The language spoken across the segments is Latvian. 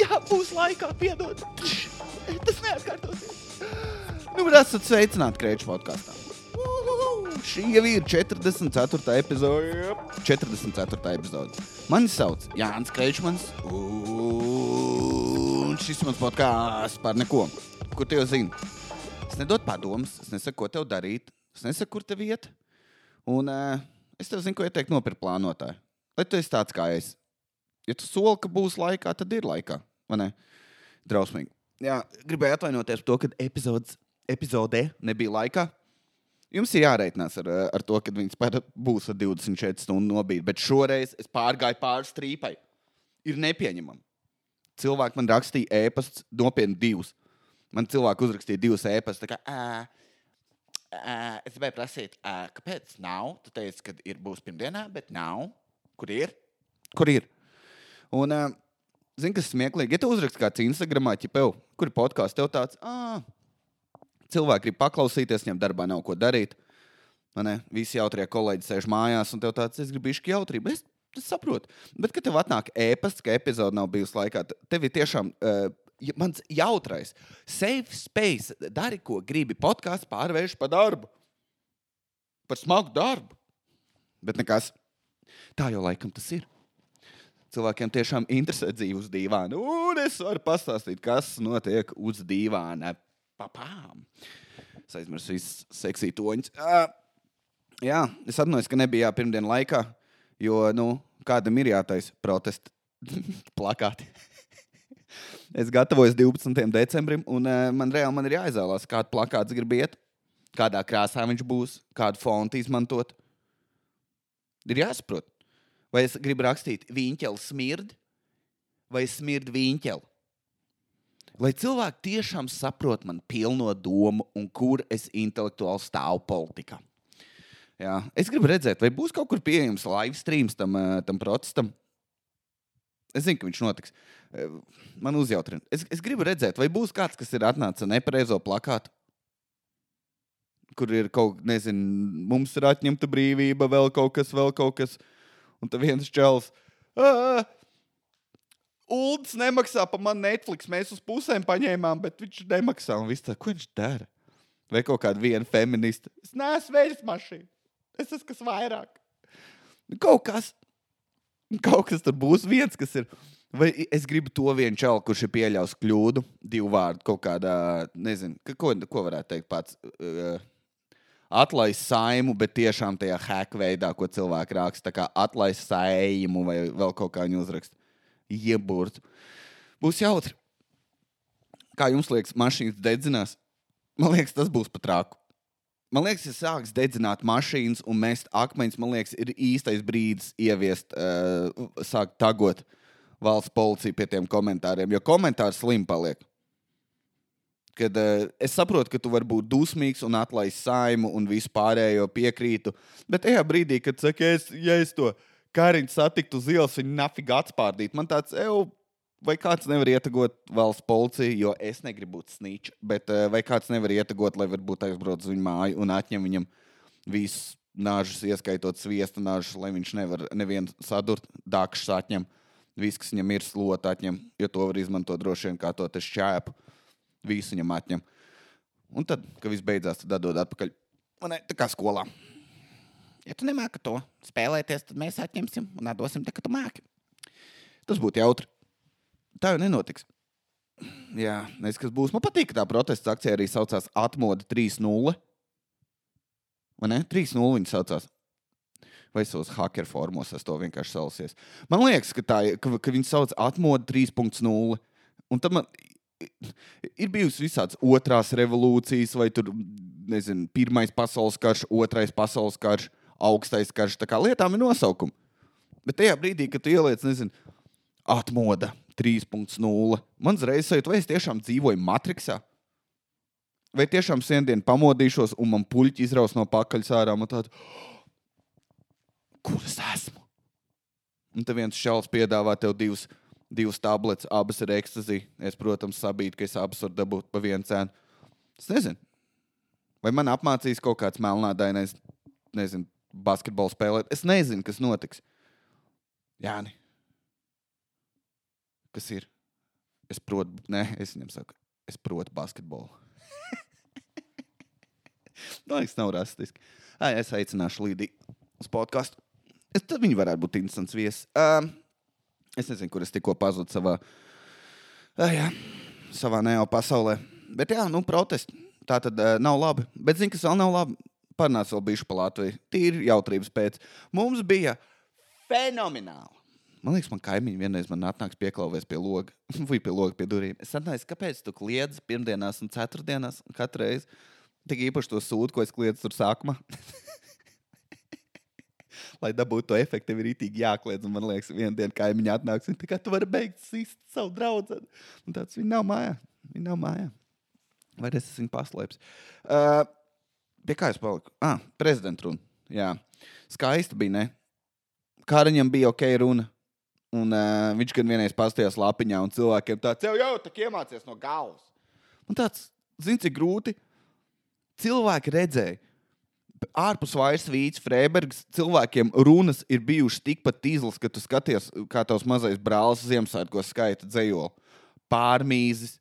Jā, būs laikā, piedod. Tas neatkārtosies. Nu, esat sveicināti Kreča podkāstā. Šī jau ir 44. epizode. 44. epizode. Mani sauc Jānis Kreičmans. Un šis mans podkāsts par neko. Kur te jau zini? Es nedodu padomus, es nesaku, ko tev darīt, es nesaku, kur tev iet. Un uh, es tev zinu, ko ieteikt nopirkt plānotāju. Lai tu esi tāds kā es. Ja tu soli, ka būs laikā, tad ir laikā. Vai ne? Drausmīgi. Jā, gribēju atvainoties par to, ka epizodes, epizodē nebija laikā. Jums ir jāreikinās ar, ar to, ka viņas būs ar 24 stundu nobīdi. Bet šoreiz es pārgāju pāri strīpai. Ir nepieņemami. Cilvēki man rakstīja ēpastus, nopietni divus. Man cilvēki uzrakstīja divus ēpastus. Es gribēju prasīt, ā, kāpēc nav? Tu teici, ka ir būs pirmdienā, bet nav. Kur ir? Kur ir? Un, zini, kas smieklīgi? Ja tu uzraksti kāds Instagramā, ķipev, kur podkāsts, tev tāds, ah, cilvēki grib paklausīties, viņam darbā nav ko darīt. Ne, visi jautrie kolēģi sēž mājās, un tev tāds, es gribu īšķi jautrību. Es, es saprotu. Bet, kad tev atnāk ēpasts, ka epizode nav bijusi laikā, tev ir tiešām. Uh, Mans jautrais, safe space, dari, ko gribi. Podkāsts pārvērš par darbu. Par smagu darbu. Bet nekas. Tā jau laikam tas ir. Cilvēkiem tiešām interesē dzīve uz dīvāna. Un es varu pastāstīt, kas notiek uz dīvāna papām. Es aizmirsu visus seksiju toņus. Uh, jā, es atceros, ka nebija pirmdienas laikā, jo nu, kādam ir jātaisa protesta plakāti. es gatavojos 12. decembrim, un uh, man reāli man ir jāizvēlās, kādu plakātu grib iet, kādā krāsā viņš būs, kādu fontu izmantot. Ir jāsaprot, vai es gribu rakstīt viņķeli smird vai smird viņķeli. Lai cilvēki tiešām saprot man pilno domu un kur es intelektuāli stāvu politikā. Jā. Es gribu redzēt, vai būs kaut kur pieejams live streams tam, eh, tam protestam. Es zinu, ka viņš notiks. Eh, man uzjautrina. Es, es gribu redzēt, vai būs kāds, kas ir atnācis ar nepareizo plakātu. Kur ir kaut kas, nezinu, mums ir atņemta brīvība, vēl kaut kas, vēl kaut kas. Un tad viens čels. Ā, Uldis nemaksā par mani Netflix. Mēs uz pusēm paņēmām, bet viņš nemaksā. Un viss tā, ko viņš dara? Vai kaut kāda viena feministe? Es neesmu veļas mašīna. Es esmu kas vairāk. Kaut kas. Kaut kas tur būs viens, kas ir. Vai es gribu to vienu čelu, kurš ir pieļāvis kļūdu, divu vārdu kaut kādā, nezinu, ko, ko varētu teikt pats. Uh, atlaist saimu, bet tiešām tajā hack veidā, ko cilvēki raksta. Kā atlaist saimu vai vēl kaut kā viņa uzraksta ieburtu. Būs jautri. Kā jums liekas, mašīnas dedzinās? Man liekas, tas būs pat rāku. Man liekas, ja sāks dedzināt mašīnas un mest akmeņus, man liekas, ir īstais brīdis ieviest, uh, sākt tagot valsts policiju pie tiem komentāriem, jo komentāri slim paliek. Kad, uh, es saprotu, ka tu vari būt dusmīgs un atlaist saimu un visu pārējo piekrītu, bet tajā brīdī, kad saka, es, ja es to esmu Kariņš satiktu uz ielas, viņa nafīgi atspārdīt. Man tāds, eju, vai kāds nevar ietekot valsts policiju, jo es negribu būt snīčs, bet eh, vai kāds nevar ietekot, lai varbūt aizbrauc uz viņu māju un atņem viņam visus nāžus, ieskaitot sviestu nāžus, lai viņš nevar nevienu sadurt, dākšs atņem. Viss, kas viņam ir slota, atņem, jo to var izmantot droši vien kā to šķēpu. Visu viņam atņem. Un tad, kad viss beidzās, tad dod atpakaļ. Un ne, tā kā skolā. Ja tu nemāki to spēlēties, tad mēs atņemsim un atdosim te, ka tu māki. Tas būtu jautri. Tā jau nenotiks. Jā, nezinu, kas būs. Man patīk, ka tā protesta akcija arī saucās Atmoda 3.0. Vai ne? 3.0 viņa saucās. Vai savos hacker formos es to vienkārši sausies. Man liekas, ka, tā, ka, ka viņi sauc Atmoda 3.0. Un tam man ir bijusi visādas otrās revolūcijas, vai tur, nezinu, pirmais pasaules karš, otrais pasaules karš augstais karš. Tā kā lietām ir nosaukumi. Bet tajā brīdī, kad tu ieliec, nezinu, atmoda 3.0, man uzreiz sajūta, vai es tiešām dzīvoju Matrixā. Vai tiešām sēdien pamodīšos, un man puļķi izraus no pakaļ ārā, un tādu, kur es esmu? Un te viens šāds piedāvā tev divus, divus tabletes, abas ir ekstazija. Es, protams, sabītu, ka es abas varu dabūt pa vienu cenu. Es nezinu. Vai man apmācīs kaut kāds melnādainais, nezinu, basketbolu spēlēt. Es nezinu, kas notiks. Jā, kas ir. Es protu, nē, es viņam saku, es protu basketbolu. Man liekas, nav rasistiski. Ai, es aicināšu Līdiju uz podkāstu. Es, tad viņi varētu būt interesants viesis. Um, es nezinu, kur es tikko pazudu savā, uh, jā, savā neo pasaulē. Bet jā, nu, protesti. Tā tad uh, nav labi. Bet zini, kas vēl nav labi? Parunāts vēl bijuši pa Latviju. Tīri jautrības pēc. Mums bija fenomenāli. Man liekas, man kaimiņi vienreiz man atnāks pieklauvēs pie loga, vai pie loga pie durvīm. Es atnācu, kāpēc tu kliedz pirmdienās un ceturtdienās katru reizi? Tik īpaši to sūdu, ko es kliedzu tur sākumā. Lai dabūtu to efektu, ir rītīgi jākliedz. Man liekas, vienā dienā kaimiņš atnāks un tā tu vari beigt sist savu draugu. Un tāds viņa nav mājā. Viņa nav mājā. Vai es esmu paslēpis? Uh, pie kā es paliku? Ah, prezidenta runa. Jā, skaista bija. Ne? Kariņam bija ok runa. Un uh, viņš gan vienreiz pastījās lapiņā, un cilvēkiem tāds jau, jau tā iemācījās no galvas. Un tāds, zini, cik grūti. Cilvēki redzēja, ārpus vairs vīts, Freibergs, cilvēkiem runas ir bijušas tikpat tīzlas, ka tu skaties, kā tavs mazais brālis Ziemassvētkos skaita dzējoli. Pārmīzes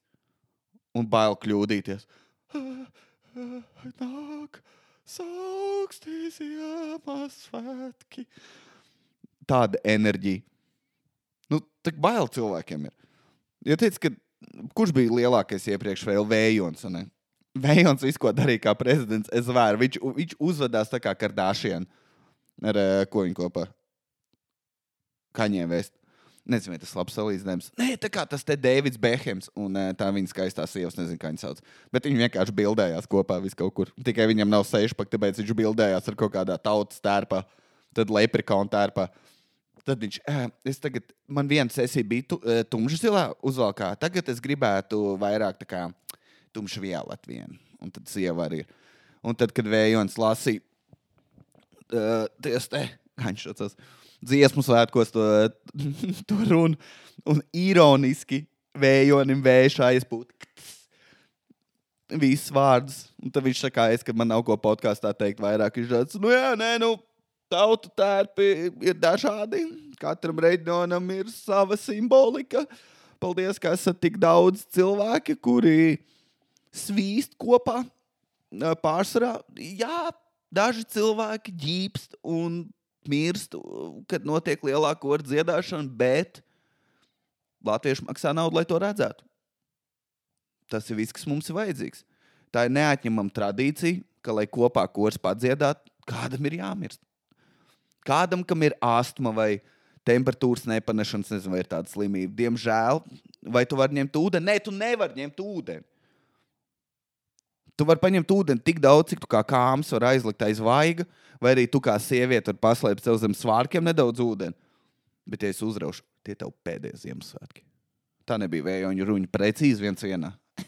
un bail kļūdīties. Nāk, saukstīs Ziemassvētki. Tāda enerģija. Nu, tā bail cilvēkiem ir. Ja teicu, ka kurš bija lielākais iepriekš vēl Vējons? Ne? Vējons visu, ko darīja kā prezidents, es vēru. Viņš, viņš uzvedās tā kā Kardāšiena. Ar uh, ko viņi kopā? Kaņē vēst. Nezinu, vai tas ir labs salīdzinājums. Nē, tā kā tas te Deivids Behems un uh, tā viņa skaistā sieva, nezinu, kā viņa sauc. Bet viņi vienkārši bildējās kopā vis kaut kur. Tikai viņam nav sešpakti, tāpēc viņš bildējās ar kaut kādā tautas tērpā, tad leprikona tērpā. Tad viņš, es tagad, man viena sesija bija tu, tumša zilā uzvalkā. Tagad es gribētu vairāk tā kā tumša violet vienu. Un tad sieva arī ir. Un tad, kad vējons lasīja, uh, ties te, kā viņš šocās, dziesmu svētkos to, to runu. Un ironiski vējonim vējšājas būt visus vārdus. Un tad viņš saka, es, ka man nav ko podkāstā teikt vairāk. Viņš tāds, nu jā, nē, nu tautu tērpi ir dažādi. Katram reģionam ir sava simbolika. Paldies, ka esat tik daudz cilvēki, kuri svīst kopā. Pārsvarā, jā, daži cilvēki ģīpst un mirst, kad notiek lielāka ordu dziedāšana, bet Latvieši maksā naudu, lai to redzētu. Tas ir viss, kas mums ir vajadzīgs. Tā ir neatņemama tradīcija, ka, lai kopā kurs padziedātu, kādam ir jāmirst. Kādam, kam ir astma vai temperatūras nepanešanas, nezinu, vai ir tāda slimība, diemžēl, vai tu vari ņemt ūdeni? Nē, tu nevari ņemt ūdeni. Tu vari paņemt ūdeni tik daudz, cik tu kā kāms var aizlikt aiz vaiga, vai arī tu kā sieviete vari paslēpt sev zem svārkiem nedaudz ūdeni. Bet, ja es uzraušu, tie tev pēdējie Ziemassvētki. Tā nebija vējoņa ruņa, precīzi viens vienā.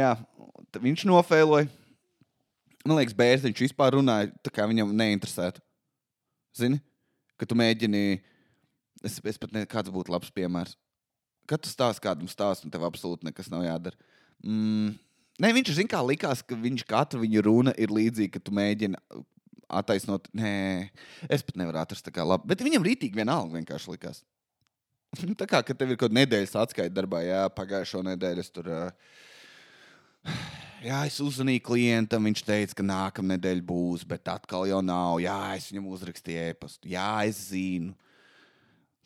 Jā, viņš nofēloja. Man liekas, bērns vispār runāja tā, kā viņam neinteresētu. Zini, ka tu mēģini, es, es pat nezinu, kāds būtu labs piemērs. Kad tu stāsti kādam stāstu, un tev absolūti nekas nav jādara. Mm. Nē, viņš zina, kā likās, ka viņš katra viņa runa ir līdzīga, ka tu mēģini attaisnot. Nē, es pat nevaru atrast tā kā labi. Bet viņam rītīgi vienalga vienkārši likās. tā kā, kad tev ir kaut kāda nedēļas atskaita darbā, jā, pagājušo nedēļu es tur. Uh, jā, es uzzvanīju klientam, viņš teica, ka nākamā nedēļa būs, bet atkal jau nav. Jā, es viņam uzrakstīju e-pastu. Jā, es zinu.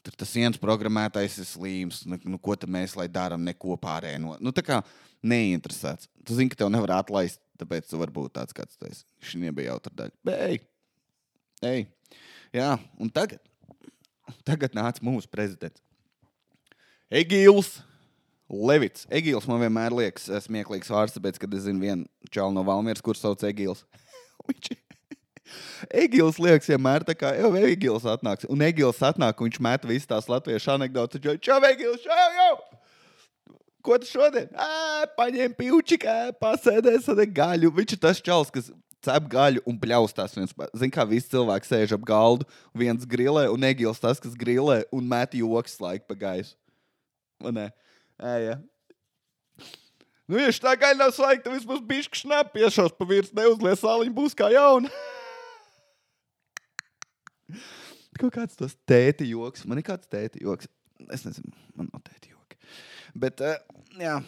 Tur tas viens programmētājs ir slims. Nu, nu, ko mēs lai darām, neko pārējo. No... Nu, tā kā neinteresēts. Tu zini, ka tev nevar atlaist, tāpēc tu vari būt tāds, kāds. Šī bija jautra daļa. Ej, ej. Jā, un tagad, tagad nāca mūsu prezidents. Egīls Levits. Egīls man vienmēr liekas smieklīgs vārds, tāpēc, kad es zinu vienu čalu no Valmieras, kurš sauc Egīls. Viņš Egīls liekas, vienmēr tā kā jau Egīls atnāks. Un Egīls atnāk, un viņš met visas tās latviešu anekdotas. Čau, Egīls, čau, jau! Ko tu šodien? Ā, paņem pīučikā, pasēdēs ar gaļu. Viņš ir tas čals, kas cep gaļu un pļaustās. Zini, kā visi cilvēki sēž ap galdu, viens grilē, un Egīls tas, kas grilē un met joks laiku pa gaisu. Man ne? Ej, ja. Nu, ja tā gaļa nav svaigta, tad vismaz bišķi šnap piešos pa virs, neuzlies sāliņu, būs kā jauna. Kaut kāds tos tēti joks. Man ir kāds tēti joks. es nezinu, man noteikti joki. Bet, uh, jā,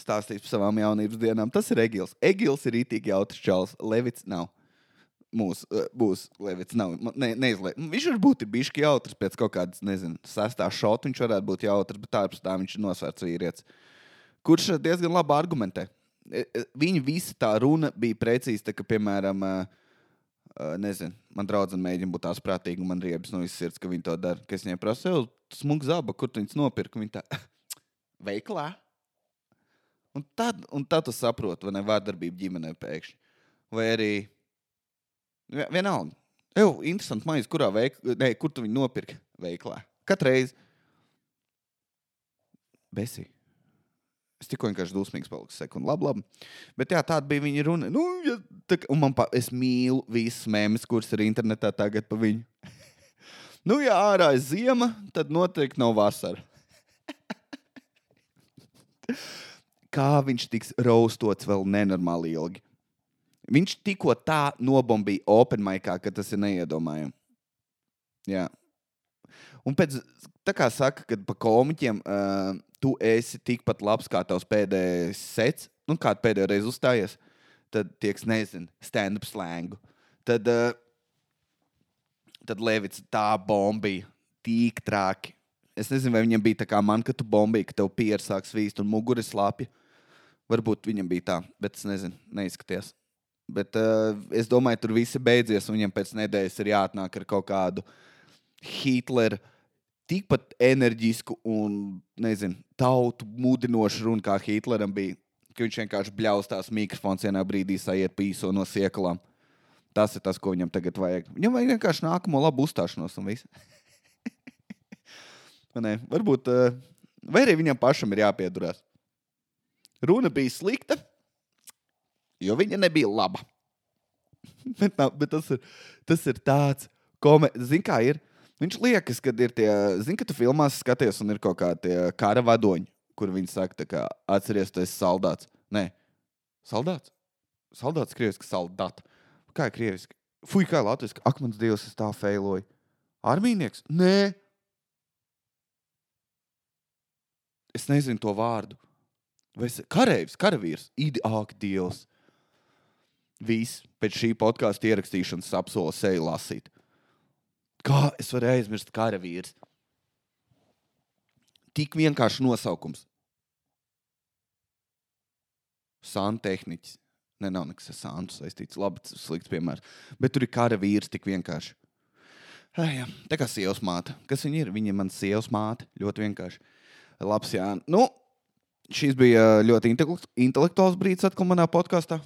stāstīs par savām jaunības dienām. Tas ir Egils. Egils ir itīgi jautrs čels. Levits nav. Mūsu uh, būs Levits. Nav. Ne, neizliek. Viņš var būt bijis jautrs pēc kaut kādas, nezinu, sestā šota. Viņš varētu būt jautrs, bet ārpus tā viņš ir nosvērts vīrietis. Kurš diezgan labi argumentē. E, e, viņa visa tā runa bija precīzi, tā, ka, piemēram, uh, Uh, nezinu, man draudzene mēģina būt tās prātīga, man riebas no visas sirds, ka viņi to dara. Ka es viņai prasu, jau smūgi zāba, kur tu viņus nopirki. Viņa tā, veiklā. Un tad, un tad tu saproti, vai ne vārdarbība ģimenē pēkšņi. Vai arī vienalga. Jau interesanti, maize, kurā veiklā, ne, kur tu viņu nopirki veiklā. Katru reizi. Es tikko vienkārši dusmīgs paliku sekundi. Labi, labi. Bet jā, tāda bija viņa runa. Nu, ja, tā, un man pa, es mīlu visas mēmas, kuras ir internetā tagad pa viņu. nu, ja ārā ir ziema, tad noteikti nav vasara. Kā viņš tiks raustots vēl nenormāli ilgi. Viņš tikko tā nobombīja Open Maikā, ka tas ir neiedomājami. Jā. Un pēc, tā kā saka, kad pa komiķiem uh, tu esi tikpat labs kā tavs pēdējais sets, nu, kādu pēdējo reizi uzstājies, tad tieks, nezinu, stand-up slēngu. Tad, uh, tad Levits tā bombīja, tīk trāki. Es nezinu, vai viņam bija tā kā man, ka tu bombīji, ka tev pieres sāk svīst un muguri slāpja. Varbūt viņam bija tā, bet es nezinu, neizskaties. Bet uh, es domāju, tur viss ir beidzies, un viņam pēc nedēļas ir jāatnāk ar kaut kādu Hitlera tikpat enerģisku un, nezinu, tautu mudinošu runu, kā Hitleram bija. Ka viņš vienkārši bļaustās mikrofons vienā brīdī, sajiet pīso no sieklām. Tas ir tas, ko viņam tagad vajag. Viņam vajag vienkārši nākamo labu uzstāšanos un viss. Varbūt, eh, vai arī viņam pašam ir jāpiedurās. Runa bija slikta, jo viņa nebija laba. bet, bet tas, ir, tas ir tāds, ko, zin, kā ir Viņš liekas, ka ir tie, zini, ka tu filmās skaties, un ir kaut kādi kara vadoņi, kur viņi saka, ka atceries, tu esi saldāts. Nē, saldāts. Saldāts krieviski, saldāts. Kā ir krieviski? Fui, kā latviešu, ak, mans dievs, es tā feiloju. Armīnieks? Nē. Es nezinu to vārdu. Vai es karavīrs, karavīrs, ideāls dievs. Viss pēc šī podkāstu ierakstīšanas apsola seju lasīt. Kā es varu aizmirst karavīrs? Tik vienkārši nosaukums. Santehniķis. Ne, nav nekas ar sāntu saistīts. Labi, tas ir slikts piemērs. Bet tur ir karavīrs tik vienkārši. Ai, jā. Tā kā sievas māte. Kas viņa ir? Viņa ir mana sievas māte. Ļoti vienkārši. Labs, jā. Nu, šis bija ļoti intelektuāls brīdis atkal manā podkāstā.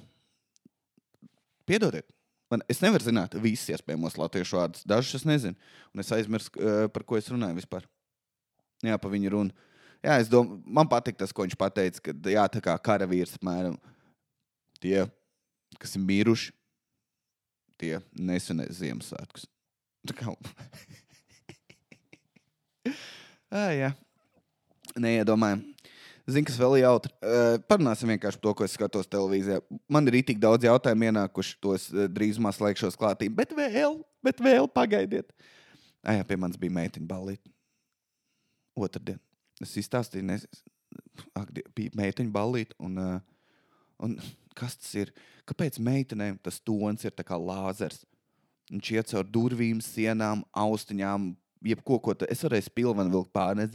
Piedodiet. Man, es nevaru zināt visus iespējamos latviešu vārdus. Dažus es nezinu. Un es aizmirsu, uh, par ko es runāju vispār. Jā, pa viņu runu. Jā, es domāju, man patīk tas, ko viņš teica, ka jā, tā kā karavīrs apmēram tie, kas ir miruši, tie nesvinēs Ziemassvētkus. Tā kā. ah, jā. Neiedomājam. Zini, kas vēl ir jautri? Uh, parunāsim vienkārši par to, ko es skatos televīzijā. Man ir tik daudz jautājumu ienākuši, tos uh, drīzumā slēgšos klātī. Bet vēl, bet vēl pagaidiet. Ah, jā, pie manis bija meitiņa balīti. Otradien. Es izstāstīju, nes... Ak, bija meitiņa balīti. Un, uh, un kas tas ir? Kāpēc meitenēm tas tons ir kā lāzers? Viņš iet caur durvīm, sienām, austiņām, jebko, ko tu... es varēju spilvenu vilkt pāri.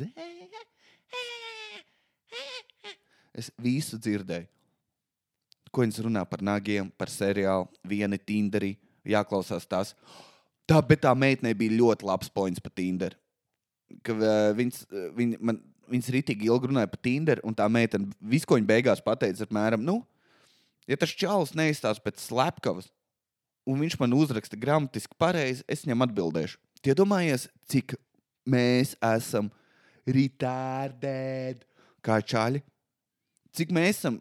Es visu dzirdēju. Ko viņas runā par nagiem, par seriālu, viena Tinderī, jāklausās tās. Tā, bet tā meitene bija ļoti labs points par Tinderu. Viņas, viņ, man, viņas rītīgi ilgi runāja par Tinderu, un tā meitene visu, ko viņa beigās pateica, apmēram, nu, ja tas čalis neizstāsta pēc slepkavas, un viņš man uzraksta gramatiski pareizi, es viņam atbildēšu. Tie domājies, cik mēs esam retardēti kā čaļi cik mēs esam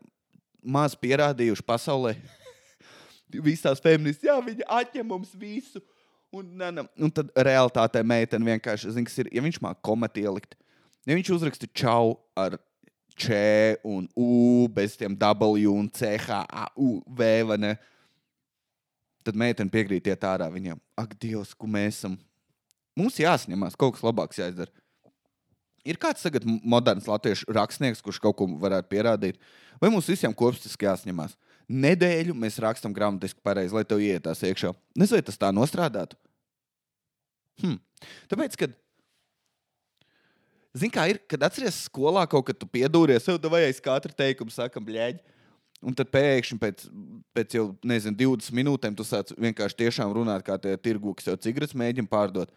maz pierādījuši pasaulē. Visas tās feministas, jā, viņi atņem mums visu. Un, ne, ne. un tad realitātē meitene vienkārši, zin, ir, ja viņš māca komatu ielikt, ja viņš uzraksta čau ar Č un U bez tiem W un C, H, A, U, V, vai ne? Tad meitene piekrīt iet ārā viņam. Ak, Dievs, ko mēs esam. Mums jāsņemās, kaut kas labāks jāizdara. Ir kāds tagad moderns latviešu rakstnieks, kurš kaut ko varētu pierādīt, vai mums visiem kopstiski jāsņemās? Nedēļu mēs rakstām gramatiski pareizi, lai tev ietās iekšā. Nezinu, vai tas tā nostrādātu. Hm. Tāpēc, kad Zini, kā ir, kad atceries skolā kaut kad tu piedūries, jau tā vajag katru teikumu, sakam, blēģi. Un tad pēkšņi pēc, pēc jau, nezinu, 20 minūtēm tu sāc vienkārši tiešām runāt, kā tie tirgu, kas jau cigaretes mēģina pārdot.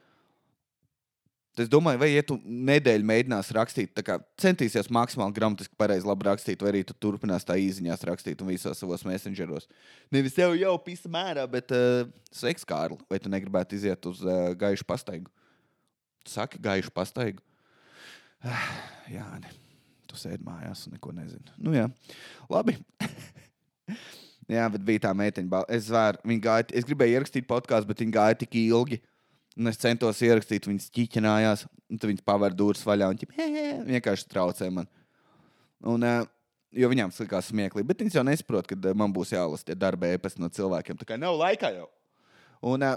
Es domāju, vai ja tu nedēļu mēģinās rakstīt, kā, centīsies maksimāli gramatiski pareizi rakstīt, vai arī tu turpinās tā īsiņās rakstīt un visos savos messengeros. Nevis tev jau pisa mērā, bet uh, sveiks, Kārli, vai tu negribētu iziet uz uh, gaišu pastaigu? Tu saki gaišu pastaigu. Uh, jā, ne. Tu sēdi mājās un neko nezini. Nu jā, labi. jā, bet bija tā meiteņa. Es, zvēru, gāja, es gribēju ierakstīt podkāstu, bet viņa gāja tik ilgi Un es centos ierakstīt, viņas ķīķinājās, un tad viņas pavēra durvis vaļā un ķip, he, he, vienkārši traucēja man. Un, uh, jo viņām likās smieklīgi, bet viņas jau nesaprot, ka uh, man būs jālasa tie darba ēpasti no cilvēkiem. Tā kā nav laika jau. Un, uh,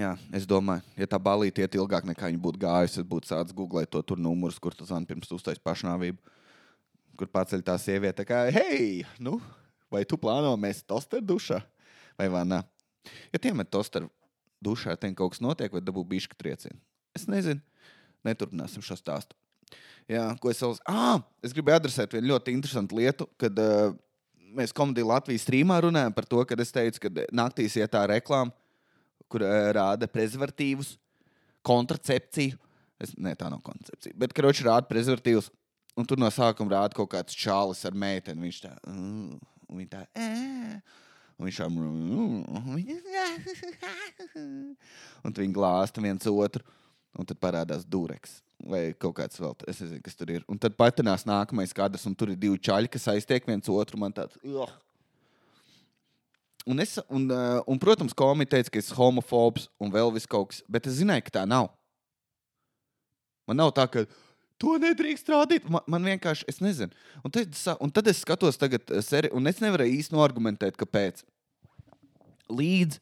jā, es domāju, ja tā balīte iet ilgāk nekā viņa būtu gājusi, es būtu sācis googlēt to tur numurus, kur tas zvanīja pirms uztais pašnāvību, kur paceļ tā sieviete, tā kā, hei, nu, vai tu plāno mēs tosteru dušā vai nē? Ja tiem ir tosteru dušā ten kaut kas notiek, vai dabū bišķi triecienu. Es nezinu, neturpināsim šo stāstu. Jā, ko es vēl. Ah, es gribēju adresēt vienu ļoti interesantu lietu, kad uh, mēs komēdijā Latvijas strīmā runājam par to, kad es teicu, ka naktīs iet tā reklāma, kur uh, rāda prezervatīvus, kontracepciju. Es, ne, tā nav koncepcija. Bet, viņš rāda prezervatīvus, un tur no sākuma rāda kaut kāds čālis ar meiteni, viņš tā, un viņa tā, ē. Un viņš tam un viņi glāsta viens otru, un tad parādās dureks. Vai kaut kāds vēl, es nezinu, kas tur ir. Un tad patinās nākamais kadrs, un tur ir divi čaļi, kas aiztiek viens otru. Man tāds, ugh. Un, es, un, un, protams, komiķis teica, ka esmu homofobs un vēl vis kaut kas, bet es zināju, ka tā nav. Man nav tā, ka to nedrīkst rādīt. Man, man vienkārši, es nezinu. Un tad, un tad es skatos tagad seriju, un es nevarēju īsti noargumentēt, kāpēc. Līdz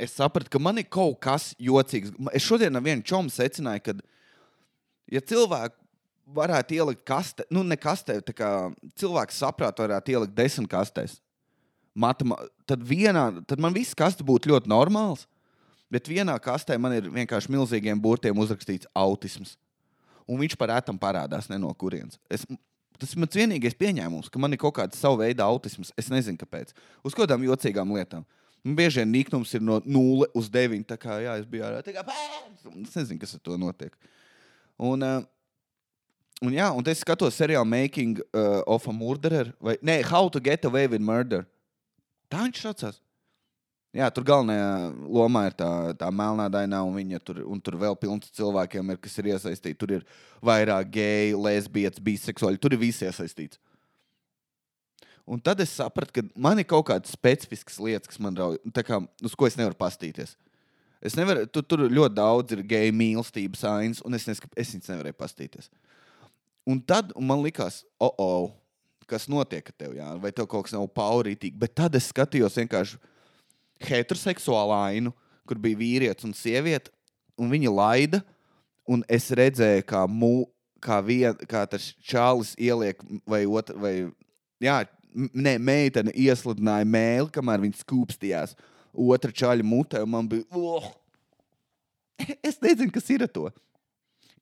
es sapratu, ka man ir kaut kas jocīgs. Es šodien ar vienu čomu secināju, ka, ja cilvēki varētu ielikt kastē, nu, ne kastē, tā kā cilvēks saprāta varētu ielikt desmit kastēs, matama, tad, vienā, tad man viss kaste būtu ļoti normāls. Bet vienā kastē man ir vienkārši milzīgiem burtiem uzrakstīts autisms un viņš par ētam parādās no kurienes. Es, tas ir mans vienīgais pieņēmums, ka man ir kaut kāds savu veidu autisms. Es nezinu, kāpēc. Uz kādām jocīgām lietām. Man bieži vien niknums ir no 0 uz 9. Tā kā jā, es biju ārā. Kā, es nezinu, kas ar to notiek. Un, uh, un, jā, un es skatos seriālu Making uh, of a Murderer vai ne, How to Get Away with Murder. Tā viņš saucās. Jā, tur galvenajā lomā ir tā, tā melnā daina, un viņa tur, un tur vēl pilns cilvēkiem, ir, kas ir iesaistīti. Tur ir vairāk geji, lesbietes, biseksuāļi. Tur ir visi iesaistīts. Un tad es sapratu, ka man ir kaut kādas specifiskas lietas, kas man rauj, kā, uz ko es nevaru pastīties. Es nevaru, tu, tur ļoti daudz ir geju mīlestības ainas, un es, neska, es viņas nevarēju pastīties. Un tad un man likās, oh, oh, kas notiek ar tevi, jā? vai tev kaut kas nav paurītīgi. Bet tad es skatījos vienkārši heteroseksuālu ainu, kur bija vīrietis un sieviete, un viņi laida. Un es redzēju, kā, mū, kā, vien, kā tas čālis ieliek, vai, otru, vai jā, ne, meitene iesludināja mēli, kamēr viņa skūpstījās otra čaļa mutē. Man bija, oh! es nezinu, kas ir ar to.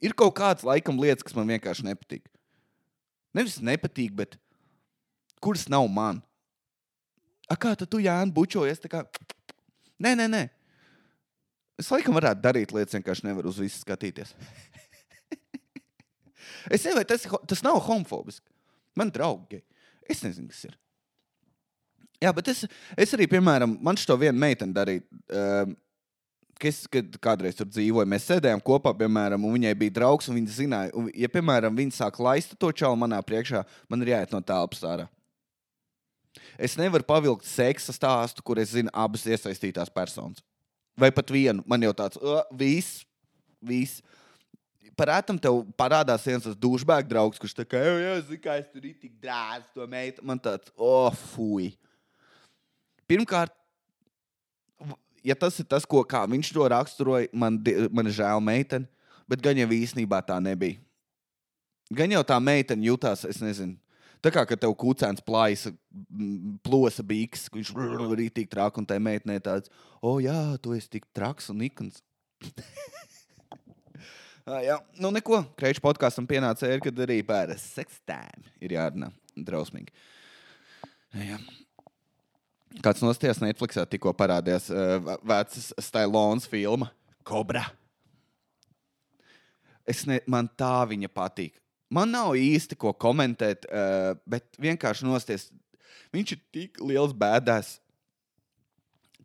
Ir kaut kāds laikam lietas, kas man vienkārši nepatīk. Nevis nepatīk, bet kuras nav man. Kā tu, Jānis, bučojies? Kā... Nē, nē, nē. Es laikam varētu darīt lietas, vienkārši nevaru uz visu skatīties. es nezinu, tas, tas nav homofobiski. Man draugi. Es nezinu, kas ir. Jā, bet es, es arī, piemēram, man šo vienu meiteni darīju. Uh, es, kad kādreiz tur dzīvoju, mēs sēdējām kopā, piemēram, un viņai bija draugs, un viņa zināja, un, ja, piemēram, viņa sāk laist to čaulu manā priekšā, man ir jāiet no telpas ārā. Es nevaru pavilkt seksa stāstu, kur es zinu abas iesaistītās personas. Vai pat vienu. Man jau tāds uh, - viss, viss. Parētam, tev parādās viens tas dušbēg draugs, kurš tā kā, jā, jā zinu, kā es tur ir tik drāzs to meitu. Man tāds, oh, fuj. Pirmkārt, ja tas ir tas, ko viņš to raksturoja, man, man žēl meitene, bet gan jau īstenībā tā nebija. Gan jau tā meitene jutās, es nezinu. Tā kā tev kucēns plājas, plosa bīks, viņš ir tik traks, un tā meitene tāds, o, oh, jā, tu esi tik traks un nikns. Ā, jā, nu neko. Kreiča podkāstam pienāca ēra, kad arī par sekstēm ir jārunā. Drausmīgi. Jā. Kāds nostājās Netflixā tikko parādījās uh, vecas Stalons filma Cobra. Es ne, man tā viņa patīk. Man nav īsti ko komentēt, uh, bet vienkārši nosties. Viņš ir tik liels bēdās.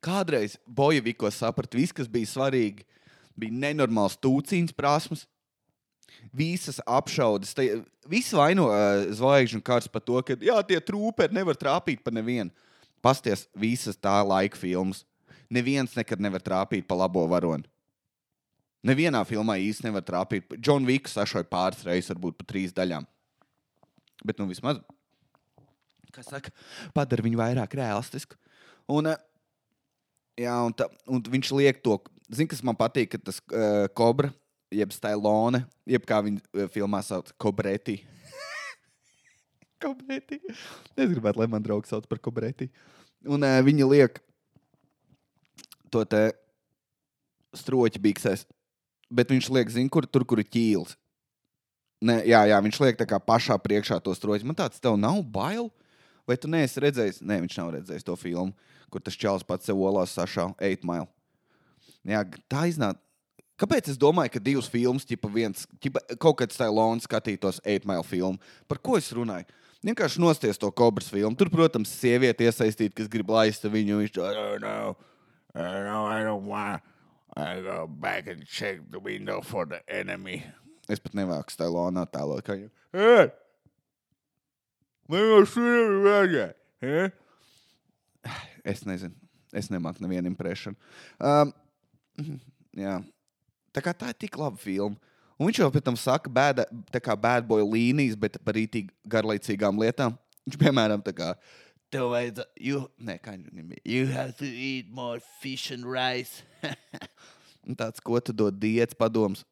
Kādreiz Bojavīkos sapratu, viss, kas bija svarīgi, bija nenormāls tūcīns prasmes. Visas apšaudes, te, visi vaino uh, zvaigžņu kārs par to, ka jā, tie trūperi nevar trāpīt pa nevienu. Pasties visas tā laika filmas. Neviens nekad nevar trāpīt pa labo varoni. Nevienā filmā īsti nevar trāpīt. Džonu Viku sašoja pāris reizes, varbūt pa trīs daļām. Bet nu vismaz, kā saka, padara viņu vairāk realistisku. Un, uh, jā, un, tā, un viņš liek to, zini, kas man patīk, ka tas uh, kobra, jeb stilone, jeb kā viņa uh, filmā sauc, kobreti. kobreti. Es gribētu, lai man draugs sauc par kobreti. Un uh, viņi liek to te stroķi biksēs, bet viņš liek, zini, kur tur, kur ir ķīls. Nē, jā, jā, viņš liek tā kā pašā priekšā to stroķi. Man tāds tev nav bail. Vai tu neesi redzējis? Nē, viņš nav redzējis to filmu, kur tas čels pats sev olās sašāva 8 mile. Jā, tā iznāk. Kāpēc es domāju, ka divas filmas, tipa viens, tipa, kaut kāds Stalons skatītos 8 mile filmu? Par ko es runāju? Vienkārši nosties to kobras filmu. Tur, protams, sieviete iesaistīta, kas grib laist viņu. Viņš to, don't know, I don't want. I go back and check the window for the enemy. Es pat nevāku Stalonu attēlot, kā jau. Hey! Man jau šodien vajag. Eh? Es nezinu. Es nemāku nevienu impresiju. Um, jā. Tā kā tā ir tik laba filma. Un viņš jau pēc tam saka, bēda, tā kā bad boy līnijas, bet par ītīgi garlaicīgām lietām. Viņš, piemēram, tā kā. Tev vajadzētu, you, ne. You have to eat more fish and rice. Un tāds, ko tu dod diets padoms.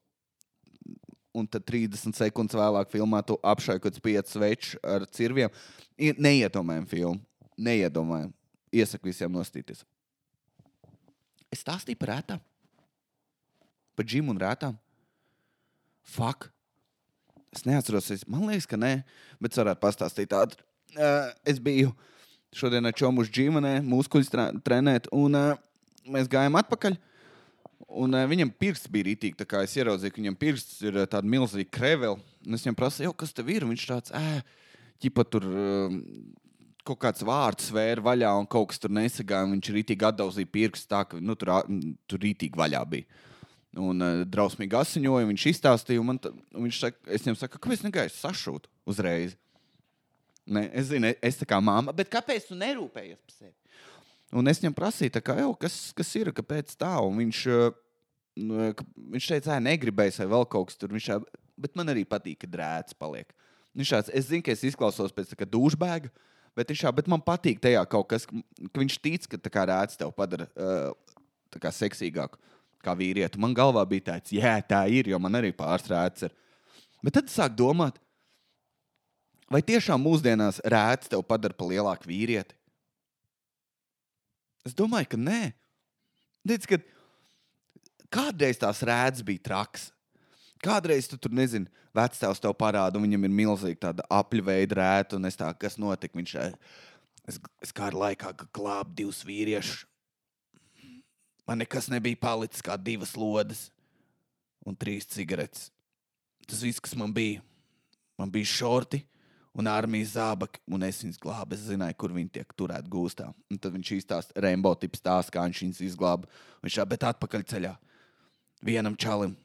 Un tad 30 sekundes vēlāk filmā tu kāds piecus večus ar cirviem. Ir neiedomājami filmu. Neiedomājami. Iesaku visiem nostīties. Es stāstīju par rētām. Par džimu un rētām. Fuck. Es neatceros, es, man liekas, ka nē, bet varētu pastāstīt tādu. Uh, es biju šodien ar čomu džimane, muskuļus trenēt, un uh, mēs gājām atpakaļ. Un uh, viņam pirksts bija rītīgi. Es ieraudzīju, ka viņam pirksts ir uh, tāda milzīga krevela. Es viņam prasīju, kas tev ir. Viņš tāds, ķipa tur uh, kaut kāds vārds svēra vaļā un kaut kas tur nesagāja. Viņš rītīgi atdauzīja pirkstu tā, ka nu, tur, tur rītīgi vaļā bija. Un uh, drausmīgi asiņoja. Viņš izstāstīja, un, man, un viņš saka, es viņam saku, kāpēc negaisu sašūt uzreiz? Ne, es zinu, es tā kā māma, bet kāpēc tu nerūpējies par sevi? Un es viņam prasīju, kā, "Jau, kas, kas ir, kāpēc tā? Un viņš, uh, nu, viņš teica, ka negribēja vai vēl kaut kas tur. Viņš, bet man arī patīk, ka drēts paliek. Viņš tāds, es zinu, ka es izklausos pēc kā dušbēga, bet, viņš, bet man patīk tajā kaut kas, ka viņš tic, ka tā kā rēts tev padara tā kā seksīgāku kā vīrieti. Man galvā bija tāds, jā, tā ir, jo man arī pārstrādes ir. Bet tad es sāku domāt, vai tiešām mūsdienās rēts tev padara par lielāku vīrieti? Es domāju, ka nē. Redz, ka kādreiz tās rēdzes bija traks. Kādreiz tu tur nezini, vecāks tev parāda, un viņam ir milzīga tāda apļu veida rēta, un es tā, kas notika. Viņš tā, es, es kādā laikā glābu divus vīriešus. Man nekas nebija palicis kā divas lodes un trīs cigaretes. Tas viss, kas man bija. Man bija šorti un armijas zābaki, un es viņus glābu. Es zināju, kur viņi tiek turēti gūstā. Un tad viņš īstāsta Rainbow tips stāst, kā viņš viņus izglāba. Viņš tā, bet atpakaļ ceļā. Vienam čalim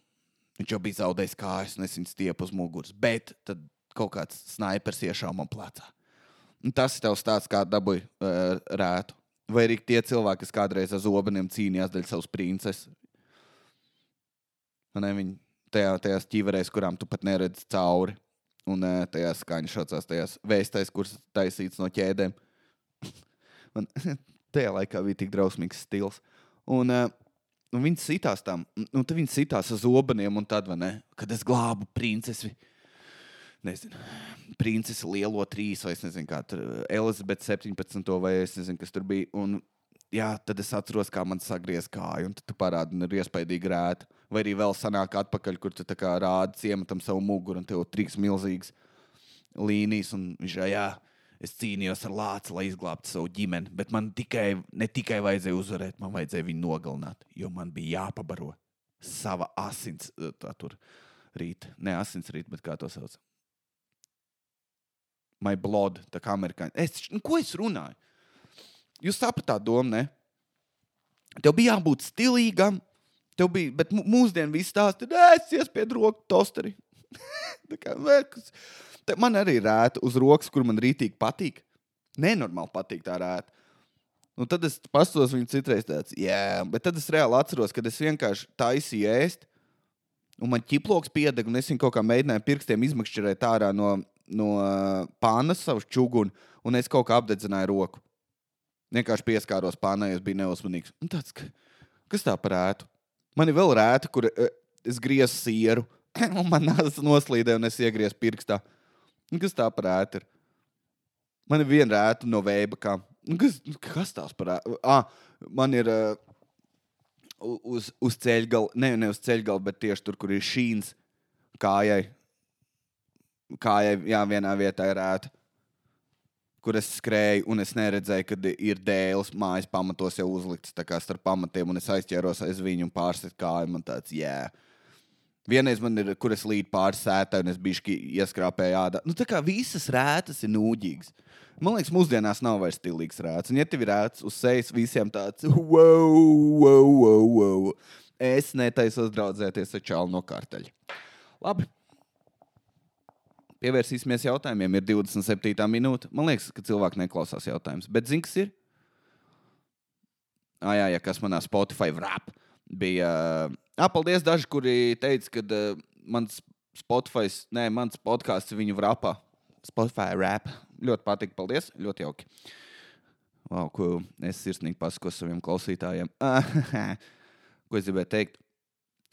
viņš jau bija zaudējis kājas, un es viņu stiepu uz muguras. Bet tad kaut kāds snipers iešāva man plecā. Un tas ir tavs stāsts, kā dabūja uh, rētu. Vai arī tie cilvēki, kas kādreiz ar zobeniem cīnījās dēļ savas princeses. Ne, viņi tajā, tajās ķīverēs, kurām tu pat neredzi cauri. Un tajās skaņas šaucās, tajās vēstēs, kuras taisīts no ķēdēm. Man tajā laikā bija tik drausmīgs stils. Un, un viņi sitās tam, un tad viņi sitās uz zobeniem, un tad, ne, kad es glābu princesi. Nezinu, princesi lielo trīs, vai es nezinu, kā tur Elizabete 17. vai es nezinu, kas tur bija. Un, jā, tad es atceros, kā man sagriez kāju, un tu parādi, un ir iespaidīgi rēt. Vai arī vēl sanāk atpakaļ, kur tu rādi ciematam savu muguru, un tev trīs milzīgas līnijas, un viņš ir, jā, es cīnījos ar lāci, lai izglābtu savu ģimeni. Bet man tikai, ne tikai vajadzēja uzvarēt, man vajadzēja viņu nogalināt, jo man bija jāpabaro sava asins, tā tur rīt. Ne asins rīt, bet kā to sauc? My blood, tā kā amerikāņi. Es, nu, ko es runāju? Jūs sapratāt domu, ne? Tev bija jābūt stilīgam, tev bija, bet mū- mūsdienu viss stāsta, es iespiedu roku tosteri. Tā kā, nē, kas- Te man arī ir rēta uz rokas, kur man rītīgi patīk. Nenormāli patīk tā rēta. Un tad es pastos viņu citreiz tāds, jā, bet tad es reāli atceros, kad es vienkārši taisīju ēst, un man ķiploks piedeg, un es viņu kaut kā mēģināju pirkstiem izmakšķerēt ārā no, no pānas savus čugunu, un es kaut kā apdedzināju roku. Vienkārši pieskāros pānai, es biju neuzmanīgs. Un tāds, ka- kas tā par ētu? Man ir vēl rēta, kur eh, es griezu sieru, un man nāca noslīdē, un es iegriezu pirkstā. Un kas tā par ētu ir? Man ir viena rēta no vēja. Kas, kas tās par ētu? Ah, man ir uh, uz, uz ceļgala, ne, ne uz ceļgala, bet tieši tur, kur ir šīns kājai. Kājai, jā, vienā vietā ir ēta kur es skrēju, un es neredzēju, kad ir dēls mājas pamatos jau uzlikts starp pamatiem, un es aizķēros aiz viņu un pārsēju kāju. Man tāds, jā. Vienreiz man ir, kur es līdu pāri sētai, un es biju ieskrāpēju ādā. Nu, tā kā visas rētas ir nūģīgas. Man liekas, mūsdienās nav vairs stilīgs rēts. Un, ja tev ir rēts uz sejas, visiem tāds, wow, wow, wow, wow. Es netaisos draudzēties ar čālu no karteļa. Labi. Pievērsīsimies jautājumiem. Ir 27. minūte. Man liekas, ka cilvēki neklausās jautājumus. Bet zini, kas ir? Ah, jā, jā, kas manā Spotify rap bija. Ah, paldies daži, kuri teica, ka uh, mans Spotify, nē, mans podkāsts viņu rapā. Spotify rap. Ļoti patīk, paldies. Ļoti jauki. Wow, ko es sirsnīgi pasaku saviem klausītājiem. ko es gribēju teikt?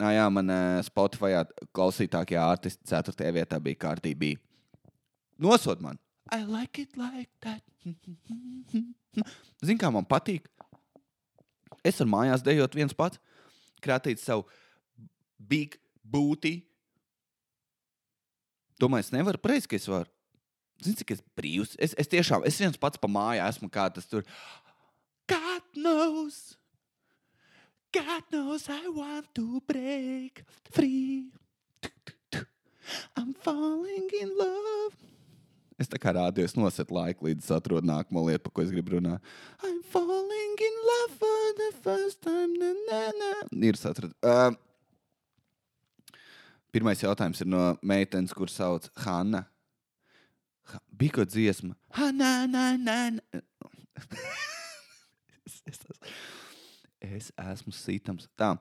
Ah, jā, man uh, Spotify klausītākajā artistā 4. vietā bija kārtība. Nosod man! I like it like that. Zini, kā man patīk? Es ar mājās dejot viens pats, krātīt savu big booty. Domāju, es nevaru pateikt, ka es varu. Zini, cik es brīvs. Es, es tiešām, es viens pats pa māju esmu kā tas tur. God knows! God knows I want to break free. I'm falling in love. Es tā kā rādījos noset laiku, līdz es atrodu nākamo lietu, par ko es gribu runāt. I'm falling in love for the first time. Na, na, na. Ir satradu. Uh, pirmais jautājums ir no meitenes, kur sauc Hanna. Ha, bija kaut dziesma. Hanna, na, na, na. es, es, es esmu sītams. Tā.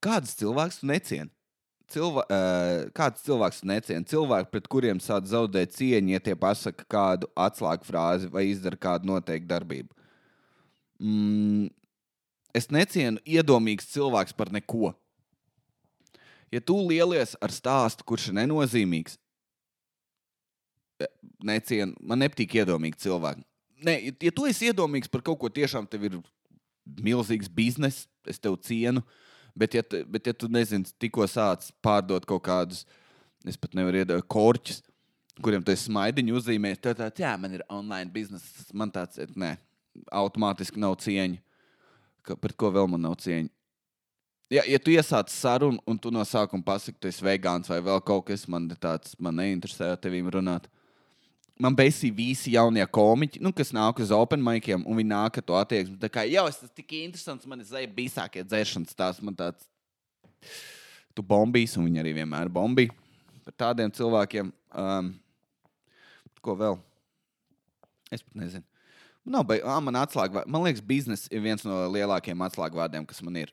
Kādas cilvēks tu necieni? Cilvē, uh, kāds cilvēks tu necieni? Cilvēki, pret kuriem sāk zaudēt cieņu, ja tie pasaka kādu atslēgu frāzi vai izdara kādu noteiktu darbību. Mm, es necienu iedomīgs cilvēks par neko. Ja tu lielies ar stāstu, kurš ir nenozīmīgs, necienu, man nepatīk iedomīgi cilvēki. Nē, ja tu esi iedomīgs par kaut ko tiešām, tev ir milzīgs bizness, es tev cienu. Bet, ja, tu- bet, ja tu nezini, tikko sāc pārdot kaut kādus, es pat nevaru iedot korķus, kuriem tu smaidiņu uzzīmējis, tad tāds, jā, man ir online bizness, man tāds, nē, automātiski nav cieņa. Ka, pret ko vēl man nav cieņa? Ja, ja tu iesāc sarunu un tu no sākuma pasaki, tu esi vegāns vai vēl kaut kas, man ir tāds, man neinteresē ar tevīm runāt. Man beisīgi visi jaunie komiķi, nu, kas nāk uz open maikiem, un viņi nāk ar to attieksmi. Tā kā jau es esmu tik interesants, man ir zēja bīsākie dzēršanas tās, man tāds. Tu bombīs, un viņi arī vienmēr bombī. Par tādiem cilvēkiem, um, ko vēl? Es pat nezinu. Nav, ba... ah, man, atslēgvā... man liekas, biznesa ir viens no lielākajiem atslēgvārdiem, kas man ir,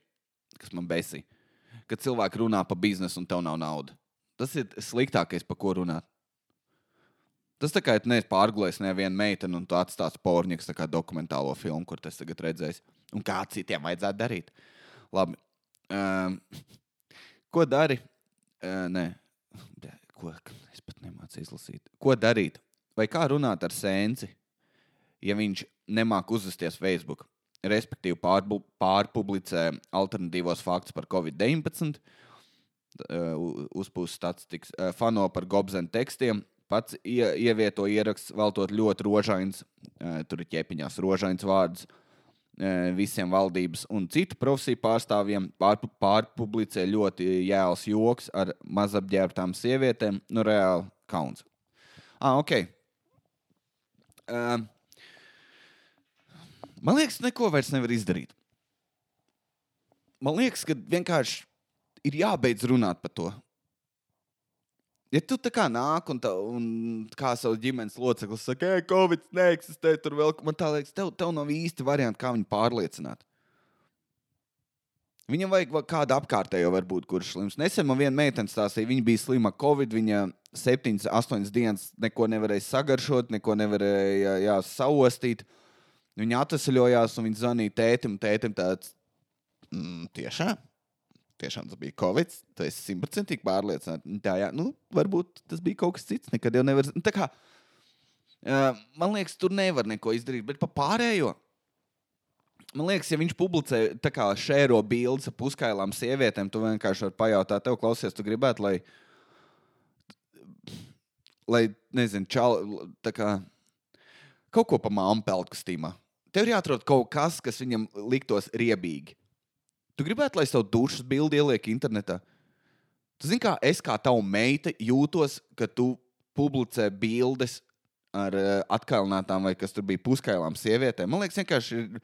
kas man besī. Kad cilvēki runā par biznesu un tev nav naudas. Tas ir sliktākais, par ko runāt. Tas tā kā tu neesi pārgulējis nevienu meiteni un tu atstāsi porņiks tā kā dokumentālo filmu, kur tas tagad redzēs. un kā citiem vajadzētu darīt. Labi. Um, ko dari? Uh, nē, ko es pat nemācu izlasīt. Ko darīt? Vai kā runāt ar sēnci, ja viņš nemāk uzvesties Facebook? Respektīvi, pārbu, pārpublicē alternatīvos faktus par Covid-19, uzpūst statistikas, uh, fano par gobzenu tekstiem, pats ie, ievieto ieraksts, veltot ļoti rožains, tur ir ķepiņās rožains vārdus uh, visiem valdības un citu profesiju pārstāvjiem, pār, pārpublicē ļoti jēls joks ar mazapģērbtām sievietēm, nu reāli kauns. Ah, ok. Uh, man liekas, neko vairs nevar izdarīt. Man liekas, ka vienkārši ir jābeidz runāt par to. Ja tu tā kā nāk un, tā, un kā savs ģimenes loceklis saka, ka Covid neeksistē, tur vēl man tā liekas, tev, tev nav īsti varianti, kā viņu pārliecināt. Viņam vajag kādu apkārtējo, varbūt, kurš slims. Nesen man viena meitene stāstīja, viņa bija slima Covid. Viņa septiņas, astoņas dienas neko nevarēja sagaršot, neko nevarēja jā, saostīt. Viņa atvesaļojās un viņa zvanīja tētim. Tētim tāds mm, - tiešām tiešām tas bija Covid. Tu esi simtprocentīgi pārliecināts. Tā, jā, nu, varbūt tas bija kaut kas cits. Nekad jau nevar. Nu, kā, uh, man liekas, tur nevar neko izdarīt. Bet par pārējo. Man liekas, ja viņš publicē šēro bildes ar puskailām sievietēm, tu vienkārši vari pajautāt, tev klausies, tu gribētu, lai, lai nezinu, čal, tā kā kaut ko pa māmu peltkastīmā. Tev ir jāatrod kaut kas, kas viņam liktos riebīgi. Tu gribētu, lai es tev dušas bildi ielieku internetā. Tu zini, kā es kā tava meita jūtos, kad tu publicē bildes ar uh, atkalnātām vai kas tur bija puskailām sievietēm. Man liekas, vienkārši ir,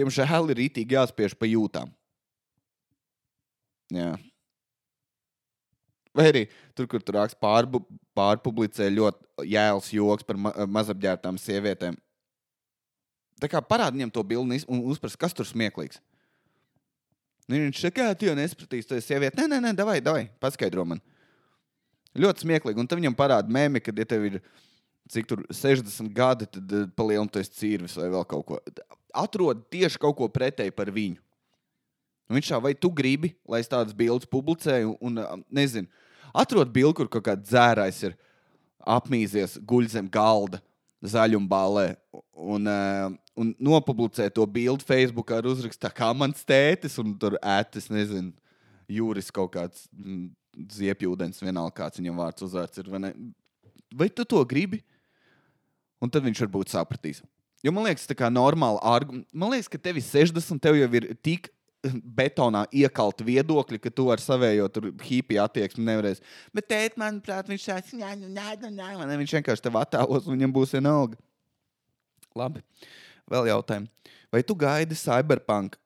diemžēl, ir rītīgi jāspiež pa jūtām. Jā. Vai arī tur, kur tur raksts pārbu, pārpublicē ļoti jēls joks par ma mazapģērbtām sievietēm. Tā kā parādi viņam to bildi un uzprast, kas tur smieklīgs. Nu, viņš saka, ka tu jau nesapratīs, tu esi sieviete. Nē, nē, nē, davai, davai, paskaidro man. Ļoti smieklīgi. Un tad viņam parāda mēmī, ka, ja tev ir cik tur 60 gadi, tad palielini to cīrvis vai vēl kaut ko. Atrod tieši kaut ko pretēji par viņu. Un viņš tā, vai tu gribi, lai es tādas bildes publicēju, un, un nezinu, atrod bildi, kur kaut kāds dzērājs ir apmīzies, guļ zem galda zaļumbālē un, uh, un nopublicē to bildi Facebook ar uzrakstu, kā mans tētis, un tur ētis, nezinu, jūris kaut kāds mm, ziepjūdens, vienalga kāds viņam vārds uzvārds ir. Vai, ne? vai tu to gribi? Un tad viņš varbūt sapratīs. Jo man liekas, tā kā normāli argumenti. Man liekas, ka tev ir 60, tev jau ir tik betonā iekalti viedokļi, ka tu ar savējo hipiju attieksmi nevarēsi. Bet tēt, manuprāt, viņš tāds - viņš vienkārši tev attēlos un viņam būs vienalga. Labi, vēl jautājumi. Vai tu gaidi Cyberpunk